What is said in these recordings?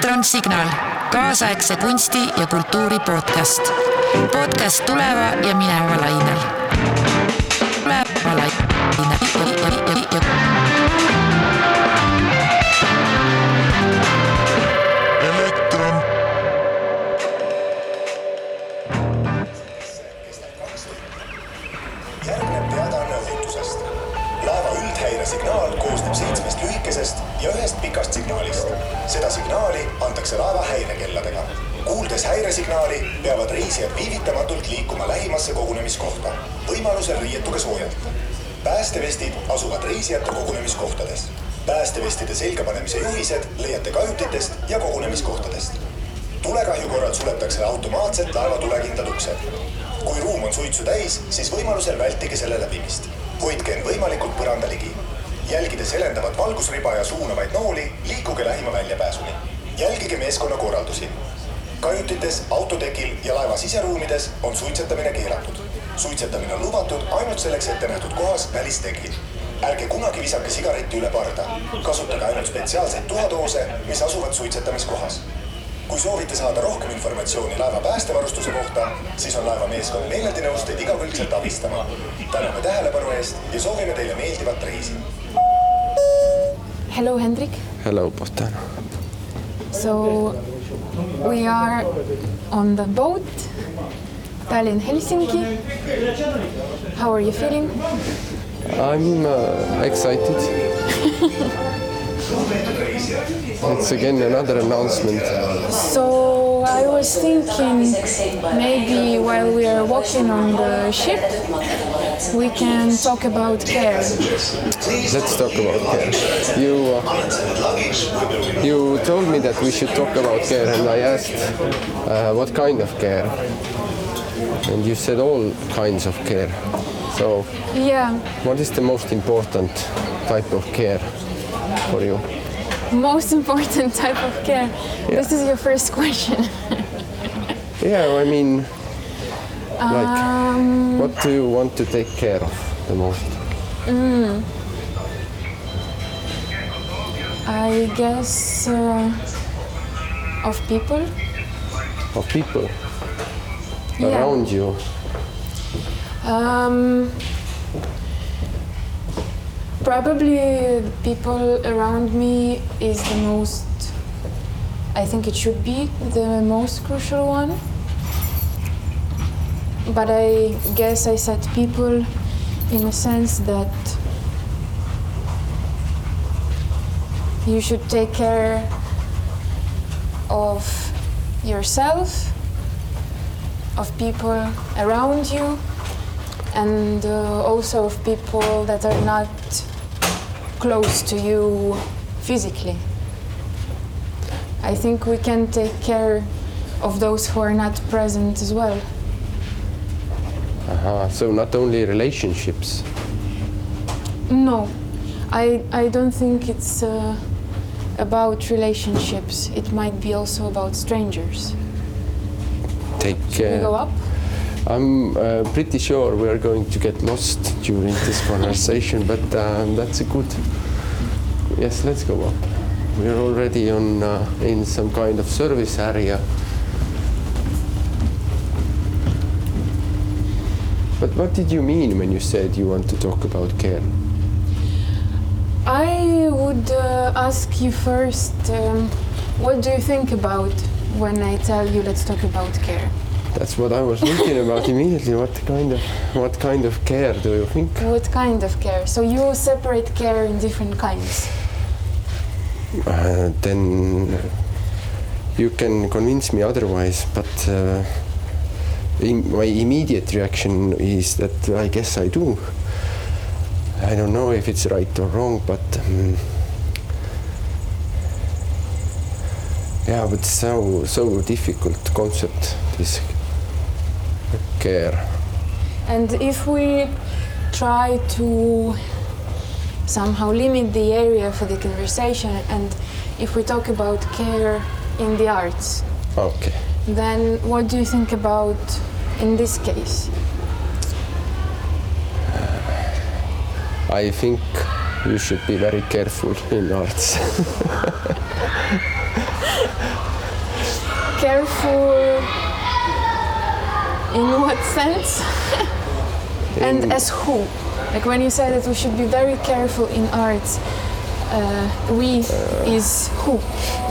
elektronsignaal, kaasaegse kunsti ja kultuuri podcast. podcast tuleva ja mineva lainel. Antakse laeva häirekelladega. kuuldes häiresignaali, peavad reisijad viivitamatult liikuma lähimasse kogunemiskohta. võimalusel riietuge soojalt. päästevestid asuvad reisijate kogunemiskohtades. päästevestide selga panemise juhised leiate kajutitest ja kogunemiskohtadest tulekahju korral suletakse automaatselt laeva tulekindlad uksed. kui ruum on suitsu täis, siis võimalusel vältige selle läbimist. hoidke end võimalikult põranda ligi. jälgides helendavat valgusriba ja suunavaid nooli, liikuge lähima väljapääsuni. Jälgige meeskonna korraldusi. kajutites, autotekil ja laeva siseruumides on suitsetamine keelatud. suitsetamine on lubatud ainult selleks ette nähtud kohas välistekil ärge kunagi visake sigaretti üle parda. kasutage ainult spetsiaalseid tuhatoose, mis asuvad suitsetamiskohas kui soovite saada rohkem informatsiooni laeva päästevarustuse kohta, siis on laevameeskond meeleldi nõus teid igakülgselt abistama. täname tähelepanu eest ja soovime teile meeldivat reisi. Hello, Hendrik. Hello, Bogdan. So we are on the boat, Tallinn Helsinki. How are you feeling? I'm uh, excited. it's again another announcement. So I was thinking maybe while we are walking on the ship, we can talk about care. Let's talk about care. You uh, you told me that we should talk about care, and I asked uh, what kind of care, and you said all kinds of care. So, Yeah, what is the most important type of care for you? most important type of care. This is your first question. Yeah, I mean, like, Um, what do you want to take care of the most? I guess uh, of people. Of people Yeah. around you. Um, probably people around me is the most. I think it should be the most crucial one. But I guess I said people in a sense that you should take care of yourself, of people around you, and uh, also of people that are not close to you physically. I think we can take care of those who are not present as well. Uh, so not only relationships. No, I, I don't think it's uh, about relationships. It might be also about strangers. Take We go up? I'm uh, pretty sure we are going to get lost during this conversation, but um, that's a good. Yes, let's go up. We're already on uh, in some kind of service area. But what did you mean when you said you want to talk about care? I would uh, ask you first um, what do you think about when I tell you let's talk about care? That's what I was thinking about immediately. What kind of what kind of care do you think? What kind of care? So you separate care in different kinds. Uh, then you can convince me otherwise, but uh, my immediate reaction is that I guess I do. I don't know if it's right or wrong, but um, yeah, but so so difficult concept this care. And if we try to somehow limit the area for the conversation and if we talk about care in the arts, Okay. then what do you think about in this case? Uh, I think you should be very careful in arts. careful in what sense? and In- as who? Like when you say that we should be very careful in arts, uh, we is who?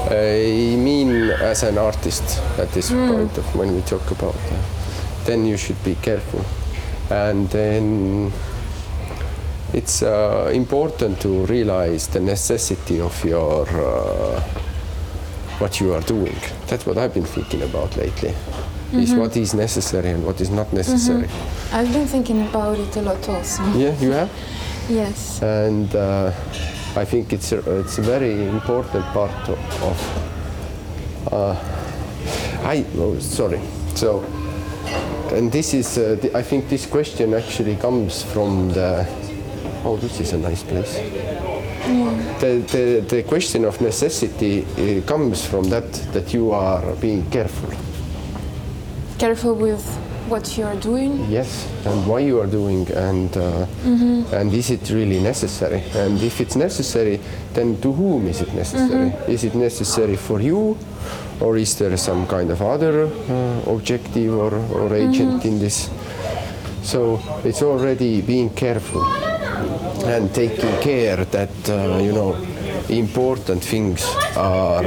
I mean, as an artist, at this point of when we talk about, uh, then you should be careful, and then it's uh, important to realize the necessity of your uh, what you are doing. That's what I've been thinking about lately. Is what is necessary and what is not necessary. I've been thinking about it a lot also. Yeah, you have. Yes. and uh, I think it's a, it's a very important part of. of uh, I oh, sorry. So, and this is uh, the, I think this question actually comes from the. Oh, this is a nice place. The, the, the question of necessity uh, comes from that that you are being careful. Careful with what you're doing. Yes, and why you are doing, and uh, and is it really necessary? And if it's necessary, then to whom is it necessary? Is it necessary for you, or is there some kind of other uh, objective or, or agent in this? So it's already being careful and taking care that uh, you know important things are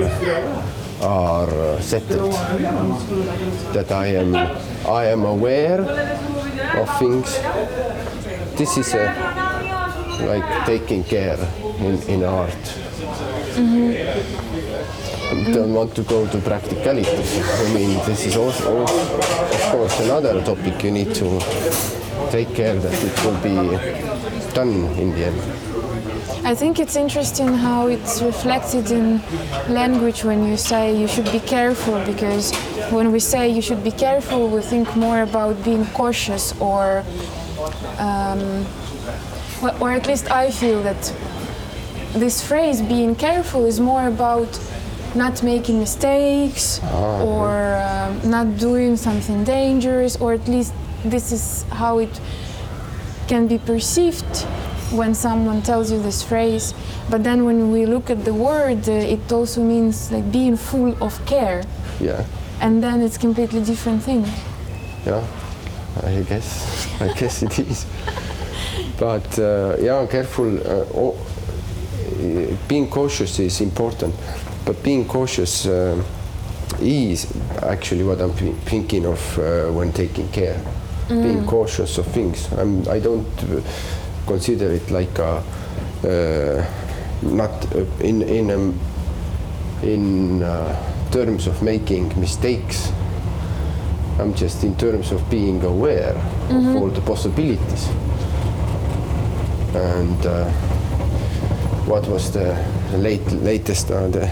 are uh, settled that I am I am aware of things. This is a like taking care in, in art. I don't want to go to practicalities. I mean, this is also, also, of course, another topic you need to take care that it will be done in the end. I think it's interesting how it's reflected in language when you say you should be careful because when we say you should be careful, we think more about being cautious or, um, or at least I feel that this phrase being careful is more about not making mistakes or um, not doing something dangerous, or at least this is how it can be perceived when someone tells you this phrase. But then when we look at the word, uh, it also means like being full of care, Yeah, and then it's completely different thing. yeah. I guess I guess it is. But uh, yeah, careful. Uh, oh, uh, being cautious is important, but being cautious uh, is actually what I'm thi- thinking of uh, when taking care. Being cautious of things. I'm, I don't uh, consider it like a uh, not uh, in in um, in uh, terms of making mistakes. I'm just in terms of being aware of all the possibilities. And uh, what was the late latest uh, the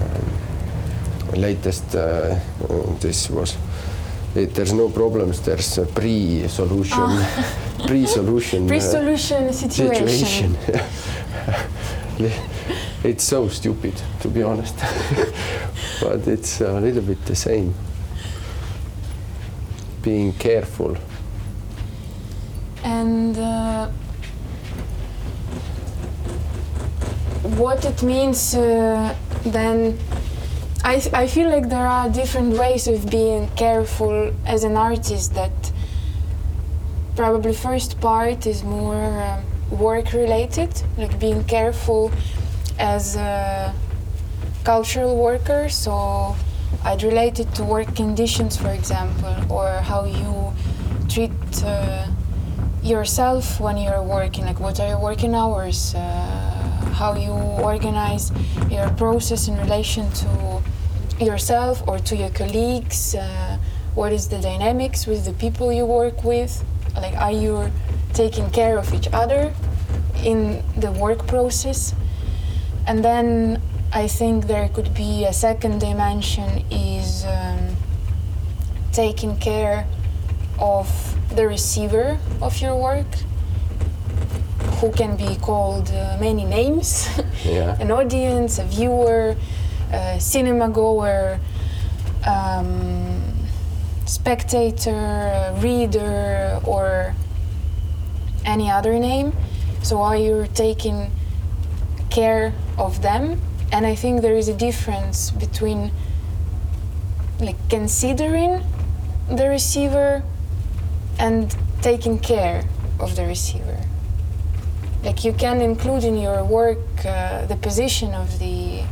um, latest uh, this was it, there's no problems there's a pre-solution pre-solution uh, situation. situation. it's so stupid, to be honest. but it's a little bit the same. Being careful. and uh, what it means uh, then I, I feel like there are different ways of being careful as an artist that probably first part is more um, work related like being careful as a cultural worker. So i'd relate it to work conditions for example or how you treat uh, yourself when you're working like what are your working hours uh, how you organize your process in relation to yourself or to your colleagues uh, what is the dynamics with the people you work with like are you taking care of each other in the work process and then i think there could be a second dimension is um, taking care of the receiver of your work who can be called uh, many names Yeah. an audience a viewer a cinema goer um, spectator reader or any other name so are you taking care of them and i think there is a difference between like considering the receiver and taking care of the receiver. Like you can include in your work uh, the position of the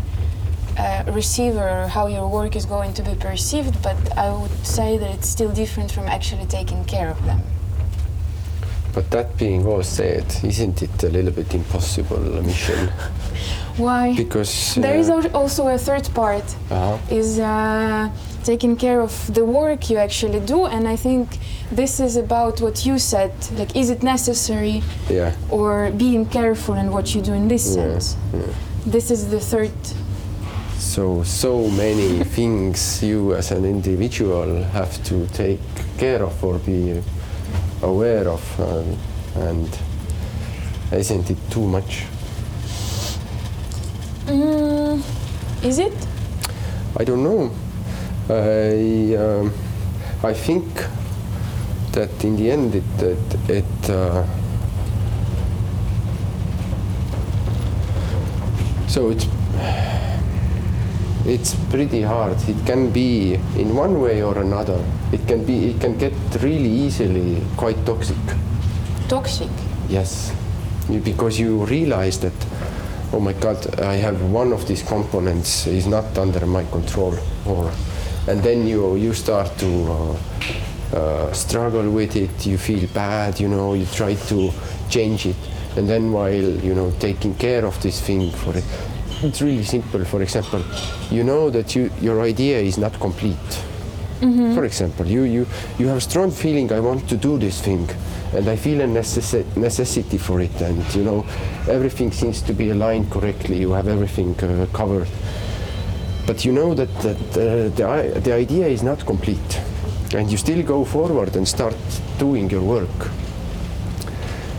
uh, receiver how your work is going to be perceived, but I would say that it's still different from actually taking care of them. But that being all said, isn't it a little bit impossible mission? Why? Because there is uh, al- also a third part uh-huh. is uh, taking care of the work you actually do and i think this is about what you said like is it necessary yeah, or being careful in what you do in this Yeah, sense this is the third so so many things you as an individual have to take care of or be aware of, um, and isn't it too much? mm, is it I don't know. I um, I think that in the end it it, it uh, so it's it's pretty hard. It can be in one way or another. It can be it can get really easily quite toxic. toxic Yes, because you realize that, oh my God, I have one of these components is not under my control, or, and then you you start to uh, uh, struggle with it. You feel bad, you know. You try to change it, and then while you know taking care of this thing for it, it's really simple. For example, you know that you your idea is not complete. For example, you, you, you have a strong feeling I want to do this thing and I feel a necessi- necessity for it and you know everything seems to be aligned correctly, you have everything uh, covered. But you know that, that uh, the, the idea is not complete and you still go forward and start doing your work.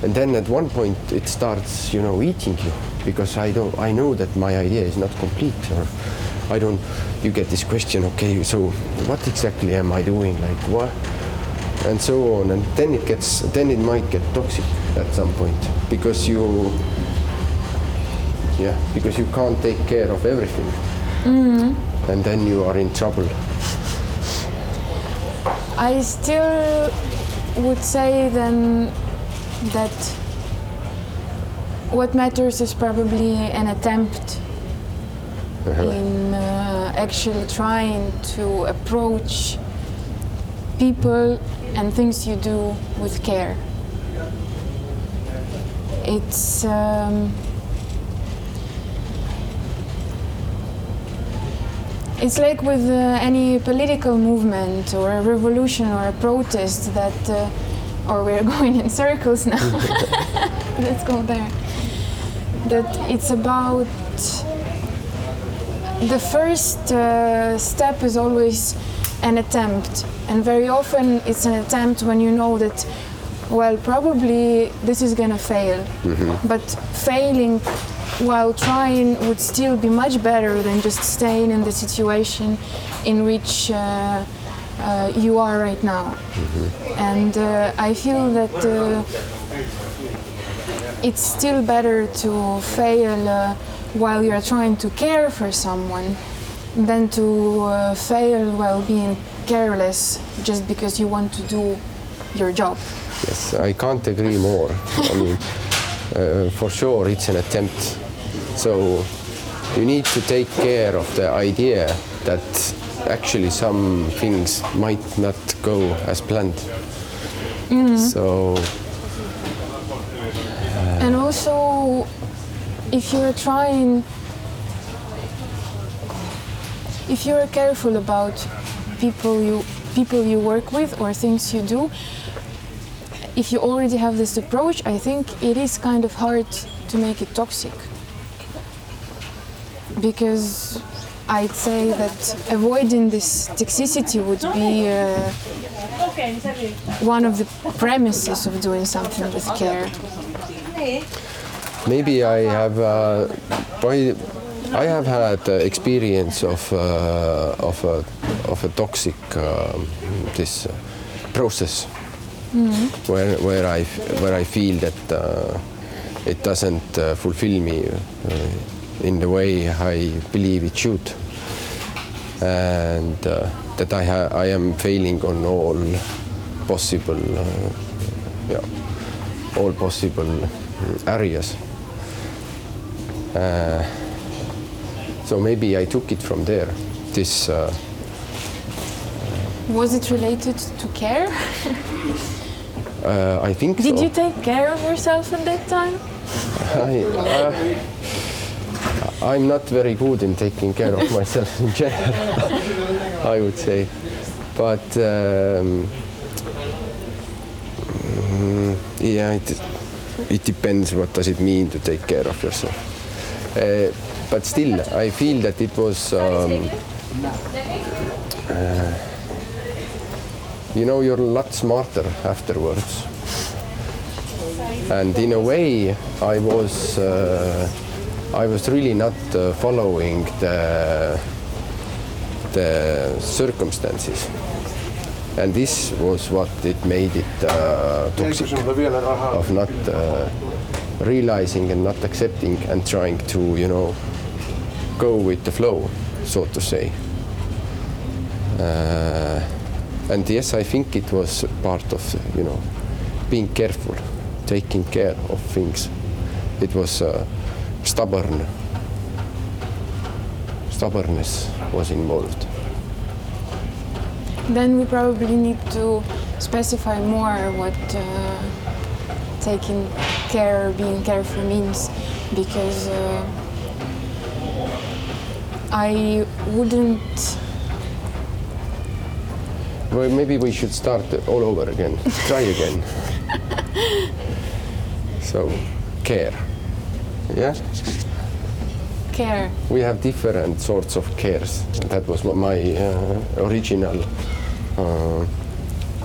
And then at one point it starts, you know, eating you because I don't, I know that my idea is not complete or I don't, you get this question, okay, so what exactly am I doing? Like what? And so on. And then it gets, then it might get toxic at some point because you, yeah, because you can't take care of everything. Mm-hmm. And then you are in trouble. I still would say then that what matters is probably an attempt in uh, actually trying to approach people and things you do with care. It's um, It's like with uh, any political movement or a revolution or a protest that, uh, or we're going in circles now. Let's go there. That it's about the first uh, step is always an attempt, and very often it's an attempt when you know that, well, probably this is gonna fail, but failing while trying would still be much better than just staying in the situation in which uh, uh, you are right now. And uh, I feel that uh, it's still better to fail uh, while you're trying to care for someone than to uh, fail while being careless just because you want to do your job. Yes, I can't agree more. I mean, uh, for sure, it's an attempt. So you need to take care of the idea that actually some things might not go as planned. So And also, if you're trying, if you're careful about people you people you work with or things you do, if you already have this approach, I think it is kind of hard to make it toxic. Because I'd say that avoiding this toxicity would be uh, one of the premises of doing something with care. Maybe I have uh, by, I have had uh, experience of uh, of a of a toxic um, this uh, process. Where where I where I feel that uh, it doesn't uh, fulfill me in the way I believe it should. And that I ha- I am failing on all possible, yeah, all possible mm, areas. Uh, so maybe I took it from there. This uh, Was it related to care? uh, I think Did so. you take care of yourself at that time? I, uh, I'm not very good in taking care of myself in general, I would say. But um, mm, yeah, it, it depends what does it mean to take care of yourself. Uh, but still, I feel that it was. Um, uh, you know, you're a lot smarter afterwards and in a way I was uh, I was really not uh, following the the circumstances and this was what it made it uh, toxic of not uh, realizing and not accepting and trying to you know go with the flow so to say uh, and yes I think it was part of you know being careful taking care of things. It was uh, stubborn. Stubbornness was involved. Then we probably need to specify more what uh, taking care, being careful means, because uh, I wouldn't. Well, maybe we should start all over again. Try again. so, care. Yeah, Care. we have different sorts of cares. That was my uh, original. Uh,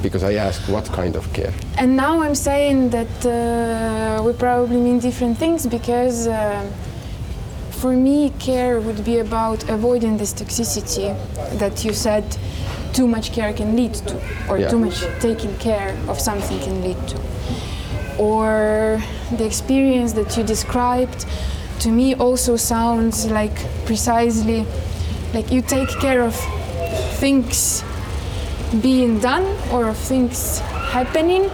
because I asked what kind of care. And now I'm saying that uh, we probably mean different things because uh, for me, care would be about avoiding this toxicity that you said too much care can lead to, or Yeah. too much taking care of something can lead to. Or the experience that you described to me also sounds like precisely like you take care of things being done or of things happening,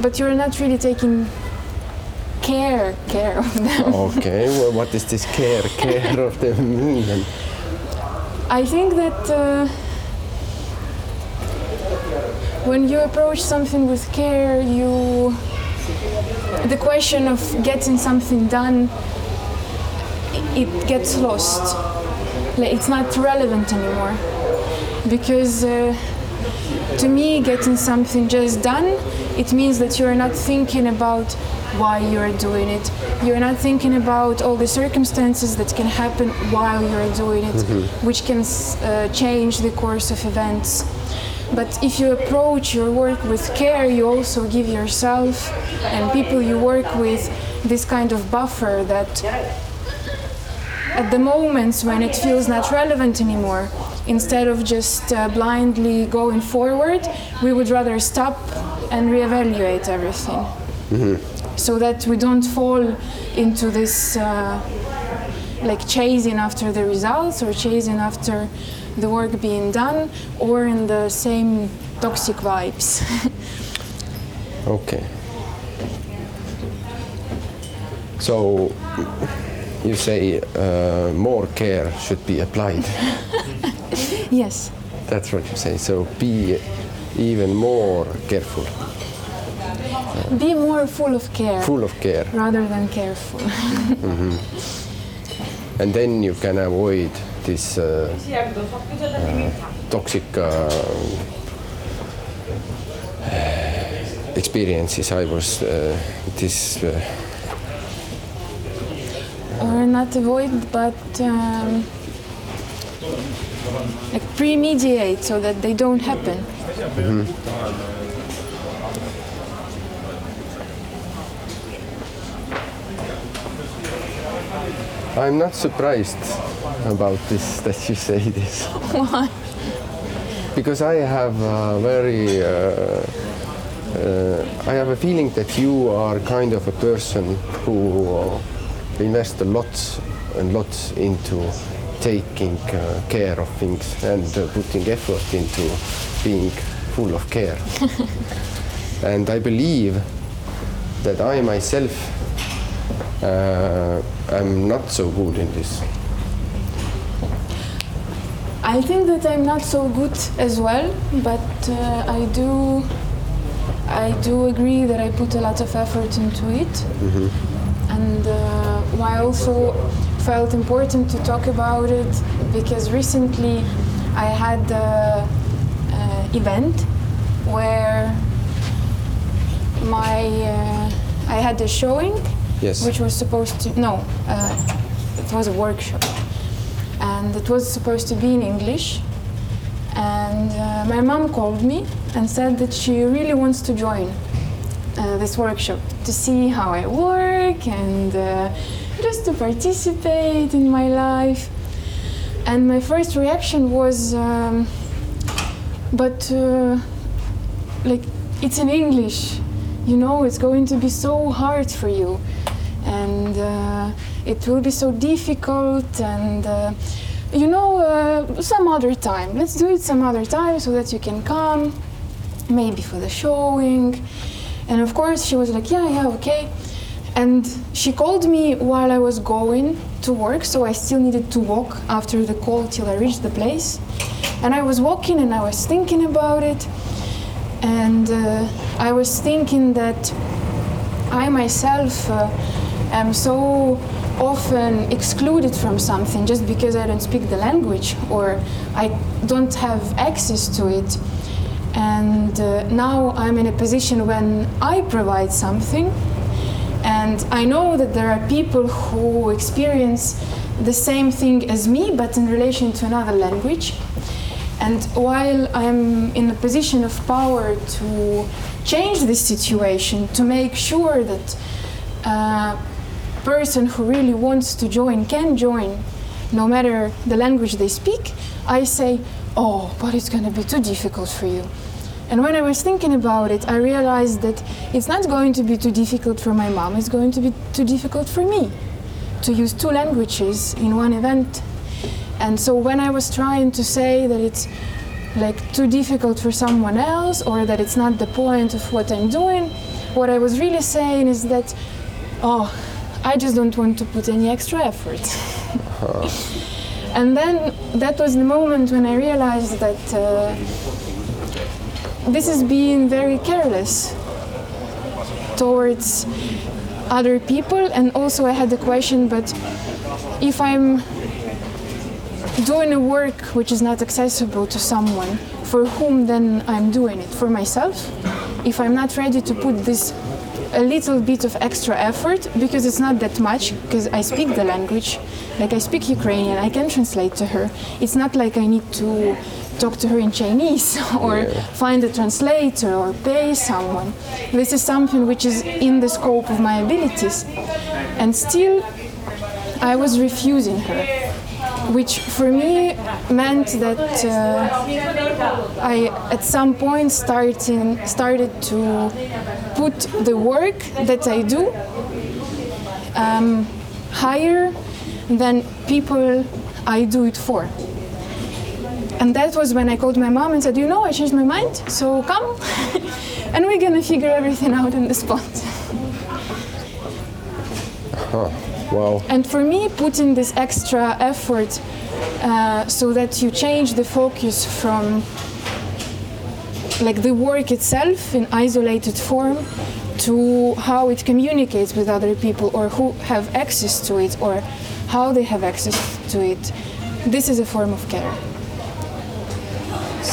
but you're not really taking care care of them. Okay, well, what does this care, care of them mean? then? I think that uh, when you approach something with care, you the question of getting something done it gets lost. Like, it's not relevant anymore because uh, to me, getting something just done, it means that you're not thinking about why you're doing it. You're not thinking about all the circumstances that can happen while you're doing it, which can uh, change the course of events. But if you approach your work with care, you also give yourself and people you work with this kind of buffer that at the moments when it feels not relevant anymore, instead of just uh, blindly going forward, we would rather stop and reevaluate everything. So that we don't fall into this uh, like chasing after the results or chasing after the work being done or in the same toxic vibes. Okay. So you say uh, more care should be applied. yes. That's what you say. So be even more careful, Be more full of care full of care, rather than careful. and then you can avoid this uh, uh, toxic uh, experiences. I was uh, this. Or not avoid but um, like premediate so that they don't happen I'm not surprised about this that you say this. Why? Because I have a very, uh, uh, I have a feeling that you are kind of a person who uh, invests a lot and lot into taking uh, care of things and uh, putting effort into being full of care. and I believe that I myself uh, am not so good in this. I think that I'm not so good as well, but uh, I do I do agree that I put a lot of effort into it, and uh, why I also felt important to talk about it because recently I had an uh event where my uh, I had a showing, Yes. which was supposed to no, uh, it was a workshop, and it was supposed to be in English. And uh, my mom called me and said that she really wants to join this workshop to see how I work and uh, just to participate in my life. And my first reaction was, um, but uh, like it's in English, you know, it's going to be so hard for you, and uh, it will be so difficult, and uh, you know, uh, some other time. Let's do it some other time so that you can come, maybe for the showing. And of course, she was like, yeah, yeah, okay. And she called me while I was going to work, so I still needed to walk after the call till I reached the place. And I was walking and I was thinking about it. And uh, I was thinking that I myself uh, am so often excluded from something just because I don't speak the language or I don't have access to it. And uh, now I'm in a position when I provide something, and I know that there are people who experience the same thing as me, but in relation to another language. And while I'm in a position of power to change this situation, to make sure that a person who really wants to join can join, no matter the language they speak, I say, oh, but it's going to be too difficult for you. And when I was thinking about it, I realized that it's not going to be too difficult for my mom, it's going to be too difficult for me to use two languages in one event. And so when I was trying to say that it's like too difficult for someone else or that it's not the point of what I'm doing, what I was really saying is that, oh, I just don't want to put any extra effort. and then that was the moment when I realized that uh, this is being very careless towards other people. And also, I had the question, but if I'm doing a work which is not accessible to someone, for whom then I'm doing it? For myself? If I'm not ready to put this a little bit of extra effort, because it's not that much, because I speak the language, like I speak Ukrainian, I can translate to her. It's not like I need to talk to her in Chinese or find a translator or pay someone. This is something which is in the scope of my abilities. And still, I was refusing her which for me meant that uh, I at some point starting, started to put the work that I do um, higher than people I do it for. And that was when I called my mom and said, You know, I changed my mind, so come and we're gonna figure everything out on the spot. Wow. And for me, putting this extra effort uh, so that you change the focus from like the work itself in isolated form to how it communicates with other people or who have access to it or how they have access to it. This is a form of care.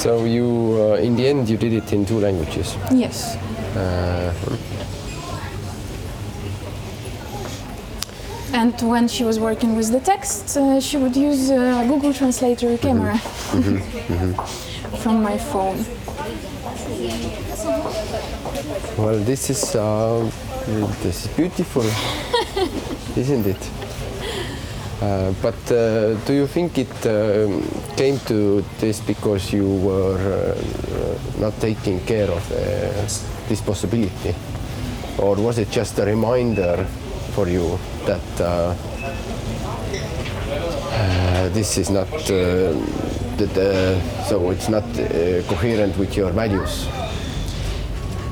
So you, uh, in the end, you did it in two languages. Yes. And when she was working with the text, uh, she would use a Google Translator camera from my phone. Well, this is uh, this is beautiful, isn't it? Uh, but uh, do you think it um, came to this because you were uh, not taking care of uh, this possibility, or was it just a reminder for you that uh, uh, uh, this is not uh, that, uh, so it's not uh, coherent with your values.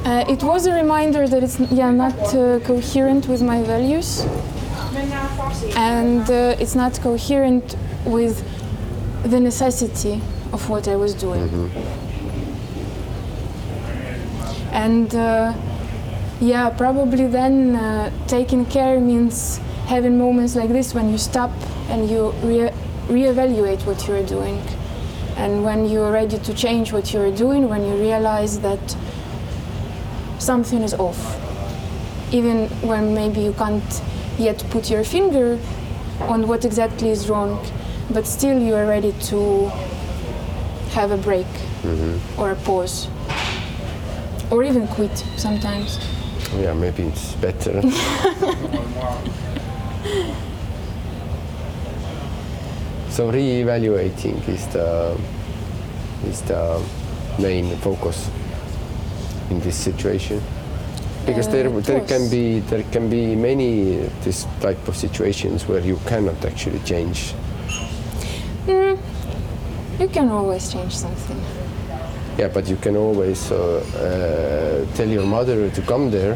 Uh, it was a reminder that it's yeah not uh, coherent with my values, and uh, it's not coherent with the necessity of what I was doing. And uh, yeah, probably then uh, taking care means having moments like this when you stop and you re- reevaluate what you're doing, and when you're ready to change what you're doing, when you realize that something is off. Even when maybe you can't yet put your finger on what exactly is wrong, but still you are ready to have a break or a pause or even quit sometimes. Yeah, maybe it's better. so re-evaluating is the is the main focus in this situation because there Uh, there can be there can be many this type of situations where you cannot actually change You can always change something. yeah but you can always uh, uh, tell your mother to come there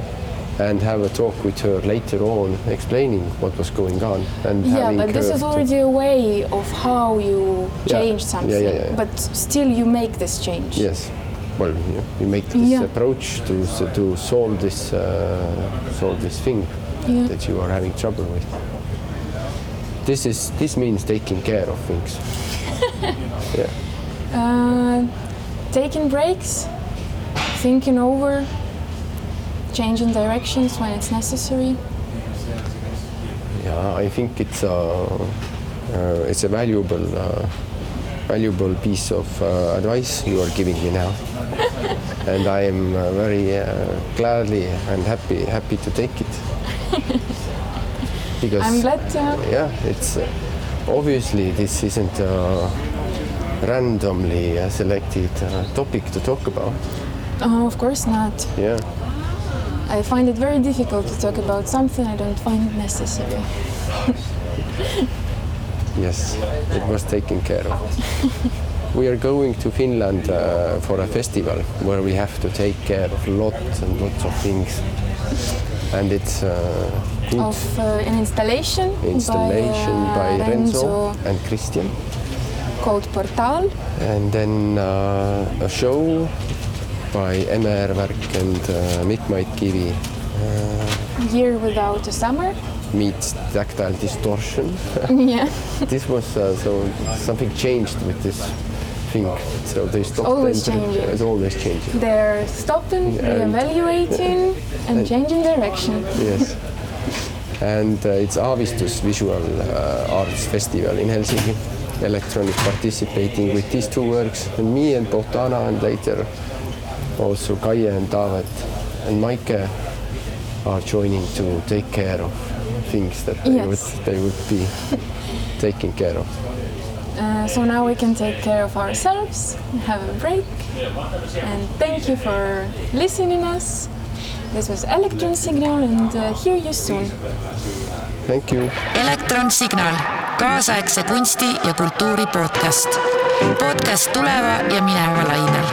and have a talk with her later on explaining what was going on and Yeah, but this is already a way of how you change Yeah, something. yeah, yeah. But still, you make this change. Yes. Well, you, you make this approach to to solve this uh, solve this thing that you are having trouble with. This is this means taking care of things. yeah. Uh, taking breaks, thinking over, changing directions when it's necessary. Yeah, I think it's a uh, it's a valuable uh, valuable piece of uh, advice you are giving me now, and I am uh, very uh, gladly and happy happy to take it. because I'm glad to. yeah, it's uh, obviously this isn't a randomly uh, selected uh, topic to talk about. Oh, of course not. Yeah, I find it very difficult to talk about something I don't find necessary. yes, it was taken care of. we are going to Finland uh, for a festival where we have to take care of lots and lots of things, and it's uh, good Of uh, an installation, installation by, by, uh, Renzo and Christian, called Portal. and then uh, a show by MR Werk and uh, Mikk Kivi. Year Without a Summer. meets tactile distortion. yeah, this was uh, so something changed with this thing. So they stopped. Always changing. It's always changing. they're stopping, And- reevaluating, and changing direction. Yes. And uh, it's Aavistus Visual uh, Arts Festival in Helsinki. Electronic participating with these two works, and me and Bohdana, and later also Kaie and David and Maike are joining to take care of things that they Yes. would they would be taking care of. Uh, so now we can take care of ourselves, have a break, and thank you for listening us. This was Electron Signal, and uh, hear you soon. Thank you. elektronsignaal, kaasaegse kunsti ja kultuuri podcast. podcast tuleva ja mineva lainel.